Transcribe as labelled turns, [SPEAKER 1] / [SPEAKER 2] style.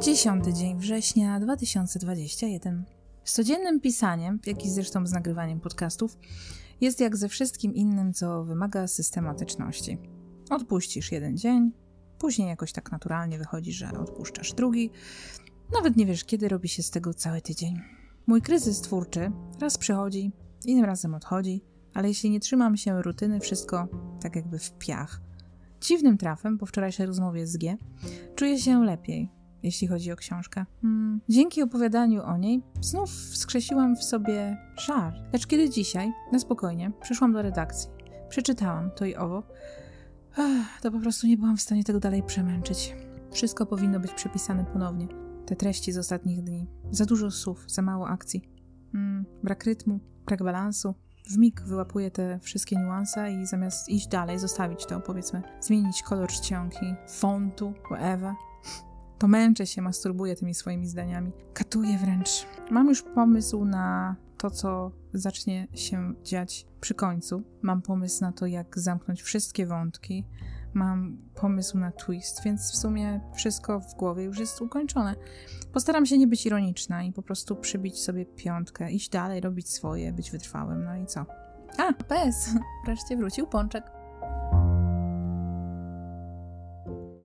[SPEAKER 1] Dziesiąty dzień września 2021. Z codziennym pisaniem, jak i zresztą z nagrywaniem podcastów, jest jak ze wszystkim innym, co wymaga systematyczności. Odpuścisz jeden dzień, później jakoś tak naturalnie wychodzi, że odpuszczasz drugi. Nawet nie wiesz, kiedy robi się z tego cały tydzień. Mój kryzys twórczy raz przychodzi, innym razem odchodzi, ale jeśli nie trzymam się rutyny, wszystko tak jakby w piach. Dziwnym trafem, po wczorajszej rozmowie z G, czuję się lepiej, jeśli chodzi o książkę. Hmm. Dzięki opowiadaniu o niej znów wskrzesiłam w sobie żar. Lecz kiedy dzisiaj, na spokojnie, przyszłam do redakcji, przeczytałam to i owo, to po prostu nie byłam w stanie tego dalej przemęczyć. Wszystko powinno być przepisane ponownie. Te treści z ostatnich dni. Za dużo słów, za mało akcji. Hmm. Brak rytmu, brak balansu, w mig wyłapuję te wszystkie niuanse i zamiast iść dalej, zostawić to, powiedzmy, zmienić kolor czcionki, fontu, whatever, to męczę się, masturbuję tymi swoimi zdaniami. Katuję wręcz. Mam już pomysł na to, co zacznie się dziać przy końcu. Mam pomysł na to, jak zamknąć wszystkie wątki. Mam pomysł na twist, więc w sumie wszystko w głowie już jest ukończone. Postaram się nie być ironiczna i po prostu przybić sobie piątkę, iść dalej, robić swoje, być wytrwałym, no i co? A, PS! Wreszcie wrócił pączek.